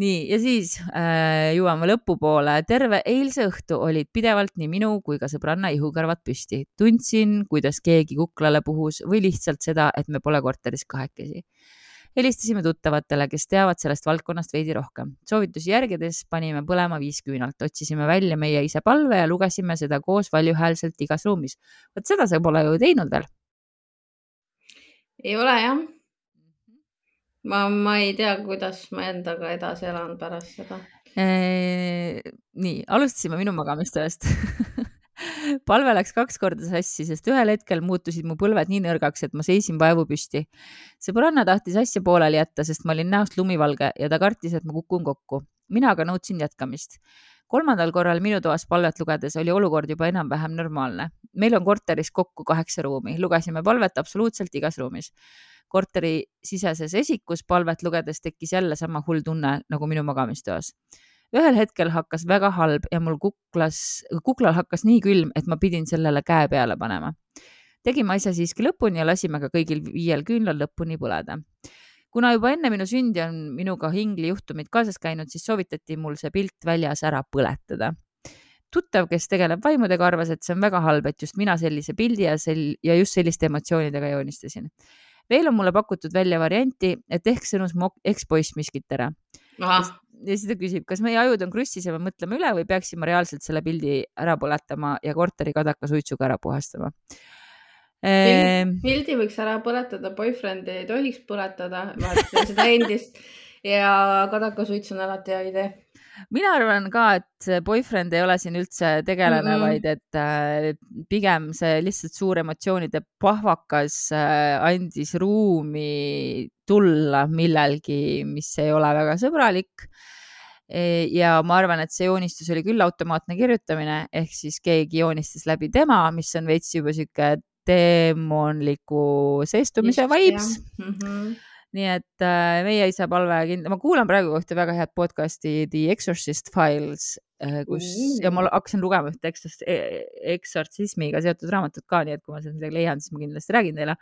Nii ja siis äh, jõuame lõpupoole. terve eilse õhtu olid pidevalt nii minu kui ka sõbranna ihukarvad püsti. tundsin, kuidas keegi kuklale puhus või lihtsalt seda, et me pole korteris kahekesi. helistasime tuttavatele, kes teavad sellest valdkonnast veidi rohkem. soovitusi järgides panime põlema viis küünalt, otsisime välja meie ise palve ja lugesime seda koos valjuhäälselt igas ruumis. vot seda sa pole ju teinud veel. ei ole jah ma, ma ei tea, kuidas ma endaga edasi elan pärast seda eee,. nii, alustasime minu magamistööst palve läks kaks korda sassi, sest ühel hetkel muutusid mu põlved nii nõrgaks, et ma seisin vaevu püsti. sõbranna tahtis asja pooleli jätta, sest ma olin näost lumivalge ja ta kartis, et ma kukun kokku. mina aga nõudsin jätkamist. kolmandal korral minu toas palvet lugedes oli olukord juba enam-vähem normaalne. meil on korteris kokku kaheksa ruumi, lugesime palvet absoluutselt igas ruumis korterisiseses esikus palvet lugedes tekkis jälle sama hull tunne nagu minu magamistoas. ühel hetkel hakkas väga halb ja mul kuklas, kuklal hakkas nii külm, et ma pidin sellele käe peale panema. tegime asja siiski lõpuni ja lasime ka kõigil viiel küünlal lõpuni põleda kuna juba enne minu sündi on minuga hingli juhtumid kaasas käinud, siis soovitati mul see pilt väljas ära põletada tuttav, kes tegeleb vaimudega, arvas, et see on väga halb, et just mina sellise pildi ja sel- ja just selliste emotsioonidega joonistasin veel on mulle pakutud välja varianti, et ehk sõnus mu ekspoiss miskit ära. ja siis ta küsib, kas meie ajud on krussis ja me mõtleme üle või peaksime reaalselt selle pildi ära põletama ja korteri kadaka suitsuga ära puhastama? Ehm.... pildi võiks ära põletada, boyfriend'i ei tohiks põletada, seda endist. Ja kadakasuits on alati hea idee mina arvan ka, et boyfriend ei ole siin üldse tegelane mm, -hmm. vaid et äh, pigem see lihtsalt suur emotsioonide pahvakas äh, andis ruumi tulla millelgi, mis ei ole väga sõbralik e,. ja ma arvan, et see joonistus oli küll automaatne kirjutamine ehk siis keegi joonistas läbi tema, mis on veits juba sihuke teemonliku seestumise vibes. Mm -hmm nii et äh, meie isa palve kind-, ma kuulan praegu ühte väga head podcast'i The Exorcist Files äh,, kus mm. ja ma hakkasin lugema ühte e-, eksortsismiga seotud raamatut ka, nii et kui ma sealt midagi leian, siis ma kindlasti räägin teile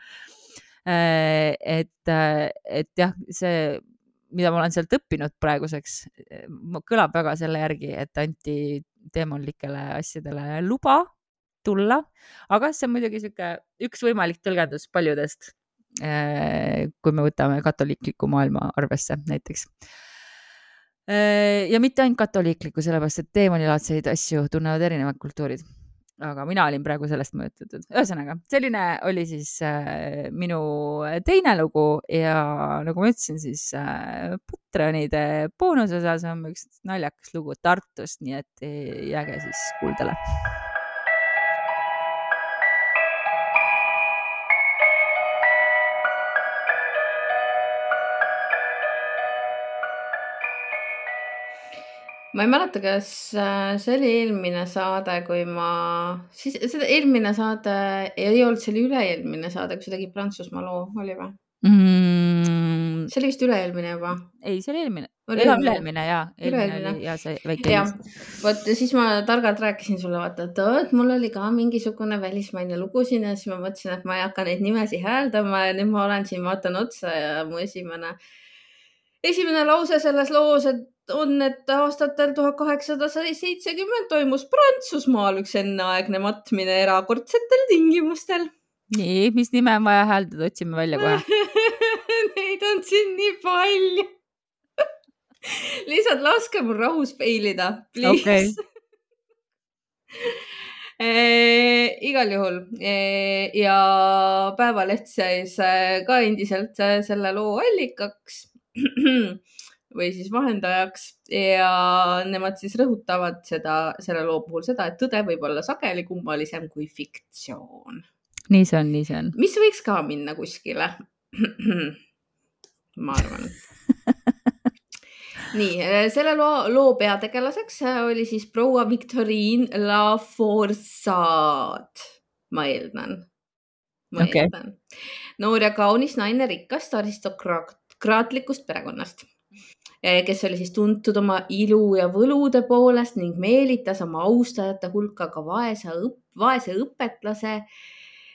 äh,. et äh,, et jah, see, mida ma olen sealt õppinud praeguseks, kõlab väga selle järgi, et anti teemonlikele asjadele luba tulla, aga see on muidugi sihuke üks võimalik tõlgendus paljudest Äh, kui me võtame katoliikliku maailma arvesse näiteks. Äh, ja mitte ainult katoliiklikku, sellepärast et teemanilaadseid asju tunnevad erinevad kultuurid. aga mina olin praegu sellest mõjutatud. ühesõnaga, selline oli siis äh, minu teine lugu ja nagu ma ütlesin, siis äh, Patreonide boonusosas on üks naljakas lugu Tartust, nii et jääge siis kuuldele ma ei mäleta, kas äh, see oli eelmine saade, kui ma, siis seda eelmine saade ei olnud, see oli üle-eelmine saade, kui sa tegid Prantsusmaa loo, oli või mm,? see oli vist üle-eelmine juba. ei, see oli eelmine. üle-eelmine ja, eelmine oli ja see väike. jah, vot siis ma targalt rääkisin sulle, vaata, et vot mul oli ka mingisugune välismaine lugu siin ja siis ma mõtlesin, et ma ei hakka neid nimesid hääldama ja nüüd ma olen siin, vaatan otsa ja mu esimene esimene lause selles loos, et on, et aastatel tuhat kaheksasada seitsekümmend toimus Prantsusmaal üks enneaegne matmine erakordsetel tingimustel. nii, mis nime on vaja hääldada, otsime välja kohe. Neid on siin nii palju. Lihtsalt laske mul rahus failida, please okay. E, eh, igal juhul e, ja Päevaleht siis eh, ka endiselt selle loo allikaks või siis vahendajaks ja nemad siis rõhutavad seda, selle loo puhul seda, et tõde võib olla sageli kummalisem kui fiktsioon. nii see on, nii see on. mis võiks ka minna kuskile ma arvan nii, selle loo, loo peategelaseks oli siis proua Victorine Laforsade, ma eeldan. ma okay. eeldan. noor ja kaunis naine rikkast aristokraatlikust perekonnast Eh, kes oli siis tuntud oma ilu ja võlude poolest ning meelitas oma austajate hulka ka vaese, vaese õpetlase,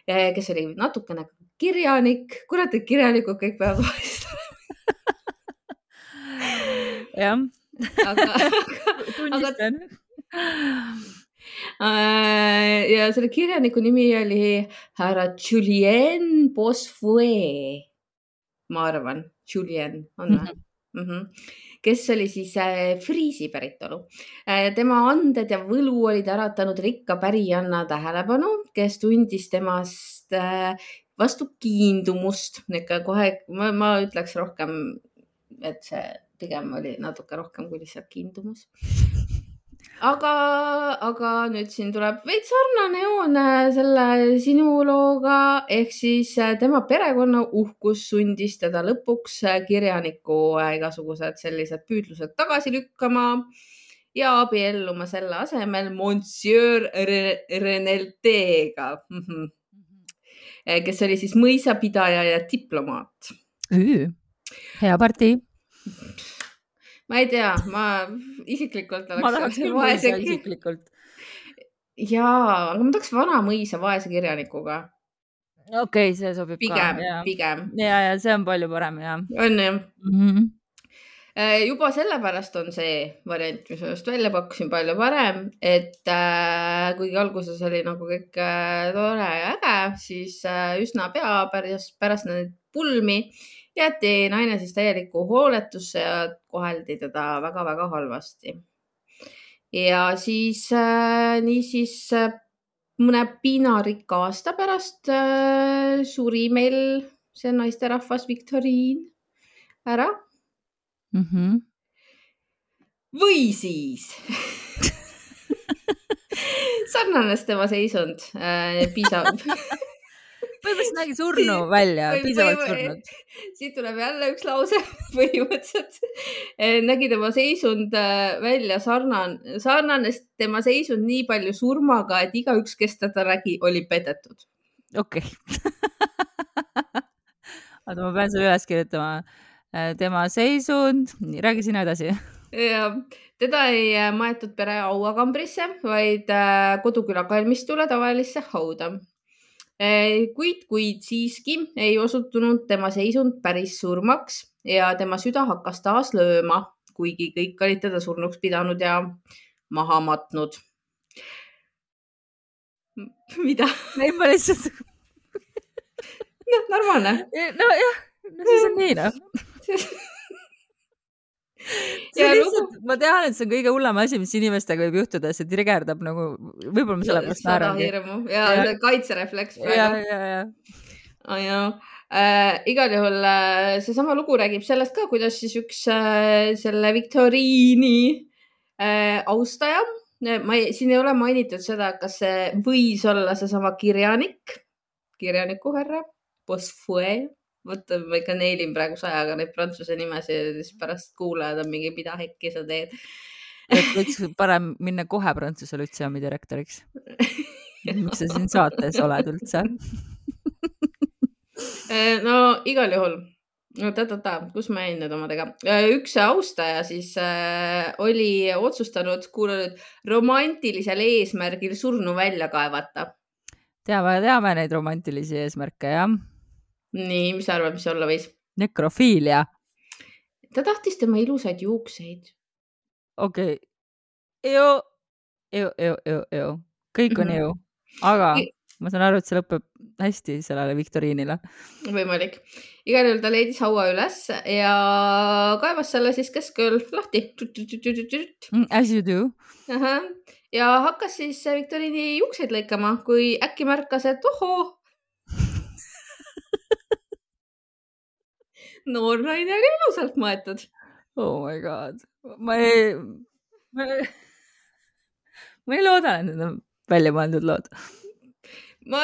eh, kes oli natukene kirjanik. kurat, et kirjanikud kõik peavad vaesed olema. jah. aga, aga, aga ja selle kirjaniku nimi oli härra Julien Bosfue, ma arvan, Julien on või mm -hmm.? mm. -hmm kes oli siis äh, Friisi päritolu äh,. tema anded ja võlu olid äratanud rikka pärijanna tähelepanu, kes tundis temast äh, vastu kiindumust, niisugune kohe, ma ütleks rohkem, et see pigem oli natuke rohkem kui lihtsalt kiindumus aga, aga nüüd siin tuleb veits sarnane joon äh, selle sinu looga ehk siis äh, tema perekonna uhkus sundis teda lõpuks äh, kirjaniku igasugused sellised püüdlused tagasi lükkama ja abielluma selle asemel Monsieur Renelteega, mhm. kes oli siis mõisapidaja ja diplomaat. hea partii ma ei tea, ma isiklikult oleks. ma tahaks küll vaese isiklikult. jaa, aga ma tahaks vana mõisa vaese kirjanikuga. okei okay,, see sobib pigem, ka. pigem. ja, ja see on palju parem ja. on jah mm? -hmm juba sellepärast on see variant, mis ma just välja pakkusin, palju parem, et äh, kuigi alguses oli nagu kõik äh, tore ja äge, siis äh, üsna pea pärast, pärast neid pulmi jäeti naine siis täielikku hooletusse ja koheldi teda väga-väga halvasti. ja siis äh, niisiis äh, mõne piinarikka aasta pärast äh, suri meil see naisterahvas Viktoriin ära mm. -hmm. või siis sarnanes tema seisund äh, piisavalt põhimõtteliselt nägi surnu välja, piisavalt surnud. siit tuleb jälle üks lause põhimõtteliselt eh, nägi tema seisund eh, välja sarnane, sarnanes tema seisund nii palju surmaga, et igaüks, kes teda nägi, oli petetud. okei okay. oota, ma pean selle üles kirjutama. Eh, tema seisund, nii räägi sina edasi. ja teda ei maetud pere hauakambrisse, vaid koduküla kalmistule tavalisse hauda Eh, kuid, kuid siiski ei osutunud tema seisund päris surmaks ja tema süda hakkas taas lööma, kuigi kõik olid teda surnuks pidanud ja maha matnud. mida? ei, ma lihtsalt. noh, normaalne. nojah, no siis on nii noh ja lugu... ma tean, et see on kõige hullem asi, mis inimestega võib juhtuda, see trigerdab nagu, võib-olla ma sellepärast naeran. hirmu ja, ja. see kaitserefleks ja, ja, ja. Oh, ja. Äh, igal juhul äh, seesama lugu räägib sellest ka, kuidas siis üks äh, selle viktoriini äh, austaja, ma ei, siin ei ole mainitud seda, kas see võis olla seesama kirjanik, kirjaniku härra, Bosfue vot ma ikka neilin praegu sajaga neid prantsuse nimesid ja siis pärast kuulajad on mingi, mida hekki sa teed. et võiks parem minna kohe Prantsuse lütseumi direktoriks. miks sa siin saates oled üldse? Eh, no igal juhul oot-oot-oot, kus ma jäin nüüd omadega? Äh, üks austaja siis äh, oli otsustanud, kuule nüüd, romantilisel eesmärgil surnu välja kaevata. teame, teame neid romantilisi eesmärke, jah. Nii, mis sa arvad, mis see olla võis? nekrofiilia. ta tahtis tema ilusaid juukseid. okei okay., ju, ju, ju, ju, ju, kõik on -hmm. ju, aga ma saan aru, et see lõpeb hästi sellele viktoriinile. võimalik. igal juhul ta leidis haua üles ja kaevas selle siis keskööl lahti. Mm, as you do. ja hakkas siis viktoriini juukseid lõikama, kui äkki märkas, et ohoo noor naine oli ilusalt maetud. Oh my god, ma ei, ma ei, ma ei looda, et need on välja mõeldud lood ma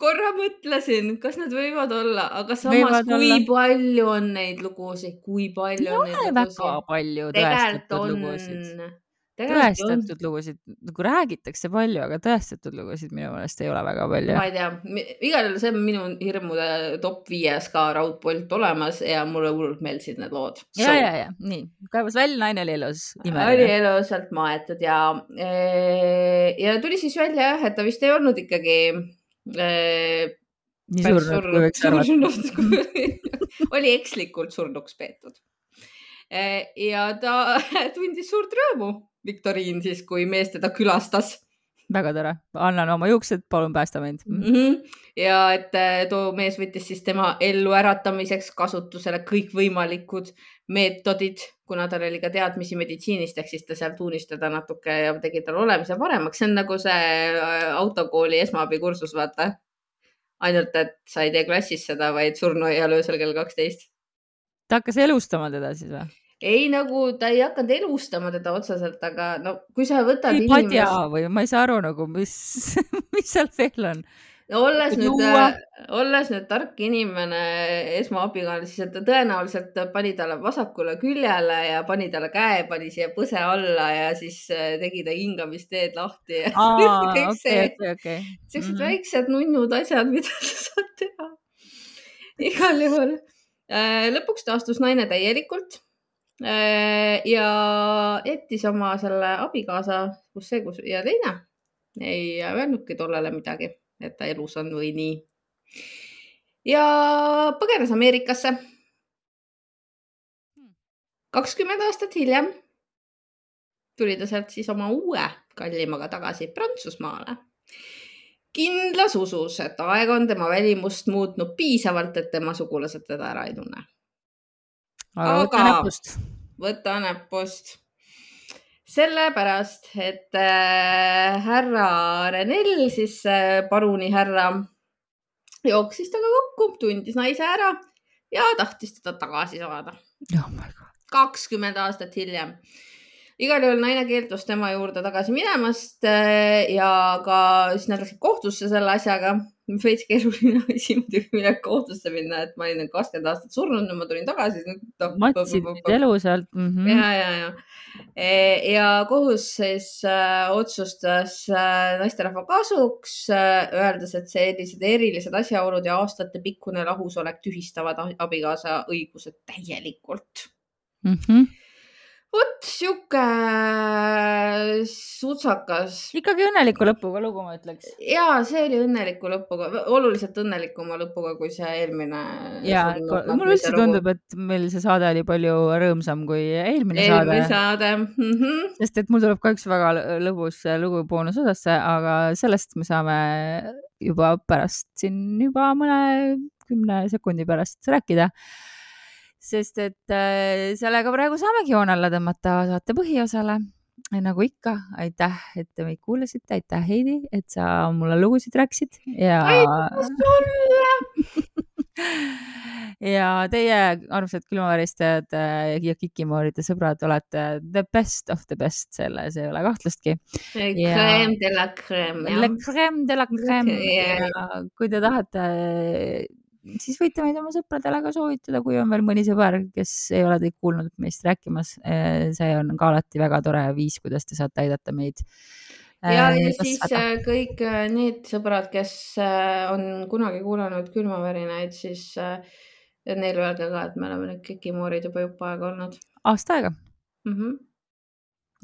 korra mõtlesin, kas nad võivad olla, aga samas, kui olla. palju on neid lugusid, kui palju ei lugusid? väga palju tõestatud lugusid. Tõestatud on. lugusid, nagu räägitakse palju, aga tõestatud lugusid minu meelest ei ole väga palju. ma ei tea, igal juhul see on minu hirmude top viies ka raudpolt olemas ja mulle hullult meeldisid need lood. ja, ja, ja nii, kaevas välja, naine oli elus. oli elusalt maetud ja, e, ja tuli siis välja jah, et ta vist ei olnud ikkagi äh, nii surnud, kui võiks arvata. oli ekslikult surnuks peetud. E, ja ta tundis suurt rõõmu, viktoriin siis, kui mees teda külastas väga tore, annan oma juuksed, palun päästa mind mm. -hmm. ja et äh, too mees võttis siis tema elluäratamiseks kasutusele kõikvõimalikud meetodid, kuna tal oli ka teadmisi meditsiinist, ehk siis ta seal tuunis teda natuke ja tegi tal olemise paremaks. see on nagu see äh, autokooli esmaabikursus, vaata. ainult, et sa ei tee klassis seda, vaid surnuaial öösel kell kaksteist. ta hakkas elustama teda siis või? Ei, nagu ta ei hakanud elustama teda otseselt, aga no kui sa võtad ei inimest. padja või ma ei saa aru nagu, mis mis seal veel on? no olles nüüd, olles nüüd tark inimene esmaabikaasa, siis ta tõenäoliselt pani talle vasakule küljele ja pani talle käe, pani siia põse alla ja siis äh, tegi ta hingamisteed lahti. kõik okay, see okay,, okay. siuksed mm -hmm. väiksed nunnud asjad, mida sa saad teha. igal juhul äh, lõpuks taastus naine täielikult Äh, ja jättis oma selle abikaasa, kus see, kus ja teine ei öelnudki tollele midagi, et ta elus on või nii. ja põgenes Ameerikasse. kakskümmend aastat hiljem tuli ta sealt siis oma uue kallimaga tagasi Prantsusmaale. kindlas usus, et aeg on tema välimust muutnud piisavalt, et tema sugulased teda ära ei tunne aga võta näpust. võta näpust. sellepärast, et äh, härra Renel, siis äh, paruni härra, jooksis temaga kokku, tundis naise ära ja tahtis teda tagasi saada oh. kakskümmend aastat hiljem igal juhul naine keeldus tema juurde tagasi minemast äh, ja ka siis nad läksid kohtusse selle asjaga. veits keeruline asi muidugi minna kohtusse minna, et ma olin kakskümmend aastat surnud ja ma tulin tagasi. matsid elu sealt mm. -hmm. ja, ja, ja. E, ja kohus siis äh, otsustas äh, naisterahva kasuks äh,, öeldes, et sellised erilised asjaolud ja aastatepikkune lahusolek tühistavad abikaasa õigused täielikult mm. -hmm vot sihuke sutsakas. ikkagi õnneliku lõpuga lugu, ma ütleks. ja see oli õnneliku lõpuga, oluliselt õnnelikuma lõpuga kui see eelmine. ja, mulle üldse tundub, et meil see saade oli palju rõõmsam kui eelmine, eelmine saade. saade mm. -hmm. sest et mul tuleb ka üks väga lõbus lugu boonusosasse, aga sellest me saame juba pärast siin juba mõne kümne sekundi pärast rääkida sest et äh, sellega praegu saamegi joone alla tõmmata saate põhiosale. nagu ikka, aitäh, et te meid kuulasite, aitäh, Heidi, et sa mulle lugusid rääkisid ja. aitäh sulle ja teie, armsad külmaväristajad äh, ja kikimooride sõbrad, olete the best of the best, selles ei ole kahtlustki. Crème de la crème. Le crème de la crème yeah.. kui te tahate siis võite meid oma sõpradele ka soovitada, kui on veel mõni sõber, kes ei ole teid kuulnud meist rääkimas. see on ka alati väga tore viis, kuidas te saate aidata meid. ja, ja siis saada. kõik need sõbrad, kes on kunagi kuulanud külmavärinaid, siis neile öelge ka, et me oleme nüüd kikimoorid juba jupp aega olnud. aasta aega mm. -hmm.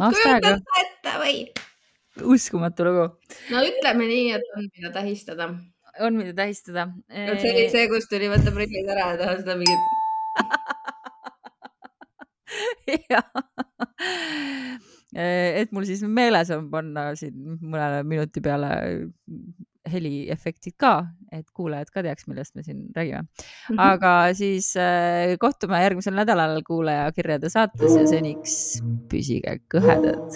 aasta aega. ette või? uskumatu lugu. no ütleme nii, et on, mida tähistada. On, mida tähistada. see oli see, kus tuli võtta prillid ära ja teha seda mingit jah et mul siis meeles on panna siin mõne minuti peale heliefektid ka, et kuulajad ka teaks, millest me siin räägime. Mhm. aga siis äh, kohtume järgmisel nädalal kuulajakirjade saates ja seniks püsige kõhedad.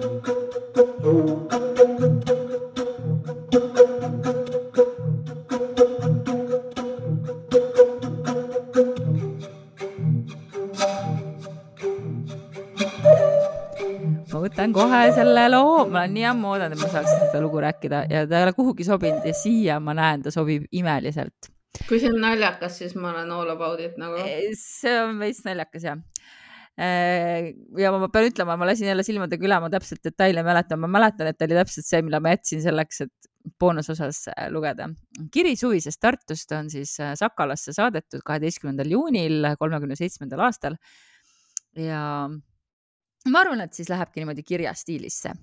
võtan kohe selle loo, ma olen nii ammu oodanud, et ma saaksin seda lugu rääkida ja ta ei ole kuhugi sobinud ja siia ma näen, ta sobib imeliselt. kui see on naljakas, siis ma olen all about it nagu. see on veits naljakas jah ja ma pean ütlema, ma lasin jälle silmadega üle, ma täpselt detaile mäletan, ma mäletan, et oli täpselt see, mille ma jätsin selleks, et boonusosas lugeda. kiri suvisest Tartust on siis Sakalasse saadetud kaheteistkümnendal juunil kolmekümne seitsmendal aastal ja ma arvan, et siis lähebki niimoodi kirjastiilisse.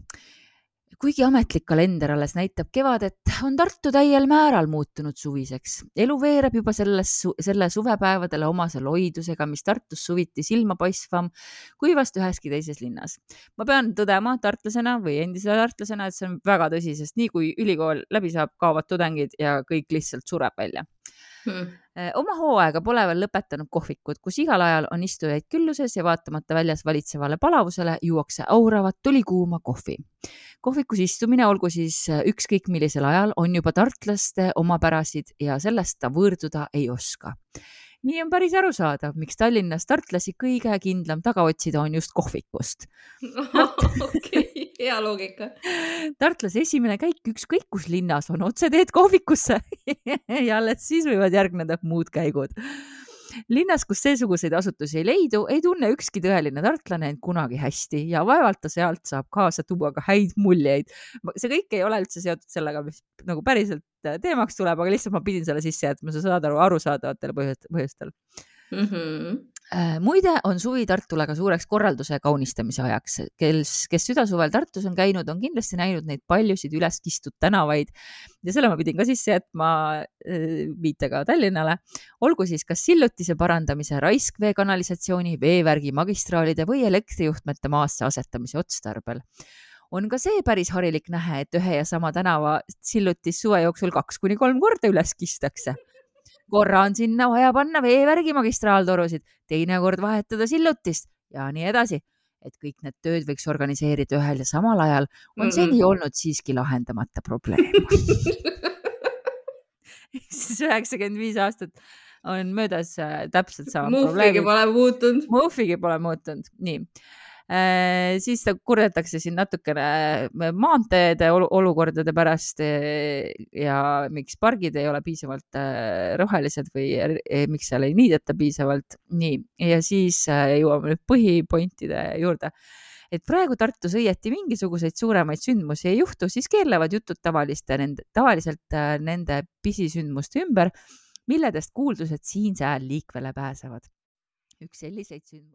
Kuigi ametlik kalender alles näitab kevadet, on Tartu täiel määral muutunud suviseks. elu veereb juba selles, selle suvepäevadele omase loidusega, mis Tartus suviti silmapaistvam kui vast üheski teises linnas. ma pean tõdema tartlasena või endise tartlasena, et see on väga tõsi, sest nii kui ülikool läbi saab, kaovad tudengid ja kõik lihtsalt sureb välja hmm.. Äh, oma hooaega pole veel lõpetanud kohvikud, kus igal ajal on istujaid külluses ja vaatamata väljas valitsevale palavusele juuakse auravat tulikuuma kohvi. Kohvikus istumine, olgu siis äh, ükskõik millisel ajal, on juba tartlaste omapärasid ja sellest ta võõrduda ei oska. Nii on päris arusaadav, miks Tallinnas tartlasi kõige kindlam taga otsida on just kohvikust. Okei, hea loogika. tartlase esimene käik ükskõik kus linnas on otseteed kohvikusse ja alles siis võivad järgneda muud käigud linnas, kus seesuguseid asutusi ei leidu, ei tunne ükski tõeline tartlane end kunagi hästi ja vaevalt ta sealt saab kaasa tuua ka häid muljeid. see kõik ei ole üldse seotud sellega, mis nagu päriselt teemaks tuleb, aga lihtsalt ma pidin selle sisse jätma, sa saad aru, arusaadavatel põhjustel mm. -hmm. Muide on suvi Tartule ka suureks korralduse kaunistamise ajaks, kes, kes südasuvel Tartus on käinud, on kindlasti näinud neid paljusid üles kistud tänavaid. Ja selle ma pidin ka sisse jätma äh, viitega Tallinnale. olgu siis kas sillutise parandamise, raiskvee kanalisatsiooni, veevärgi, magistraalide või elektrijuhtmete maasse asetamise otstarbel. On ka see päris harilik nähe, et ühe ja sama tänava sillutis suve jooksul kaks kuni kolm korda üles kistakse korra on sinna vaja panna veevärgi magistraaltorusid, teinekord vahetada sillutist ja nii edasi. et kõik need tööd võiks organiseerida ühel ja samal ajal, on mm -mm. seni olnud siiski lahendamata probleem siis üheksakümmend viis aastat on möödas äh, täpselt sama probleem. Muhvigi pole muutunud. Muhvigi pole muutunud, nii siis kurdetakse siin natukene äh, maanteede olukordade pärast äh, ja miks pargid ei ole piisavalt rohelised või miks seal ei niideta piisavalt. nii, ja siis jõuame nüüd põhipointide juurde et praegu Tartus õieti mingisuguseid suuremaid sündmusi ei juhtu, siis keerlevad jutud tavaliste, nende, tavaliselt nende pisisündmuste ümber, milledest kuuldused siin-seal liikvele pääsevad. üks selliseid sündmusi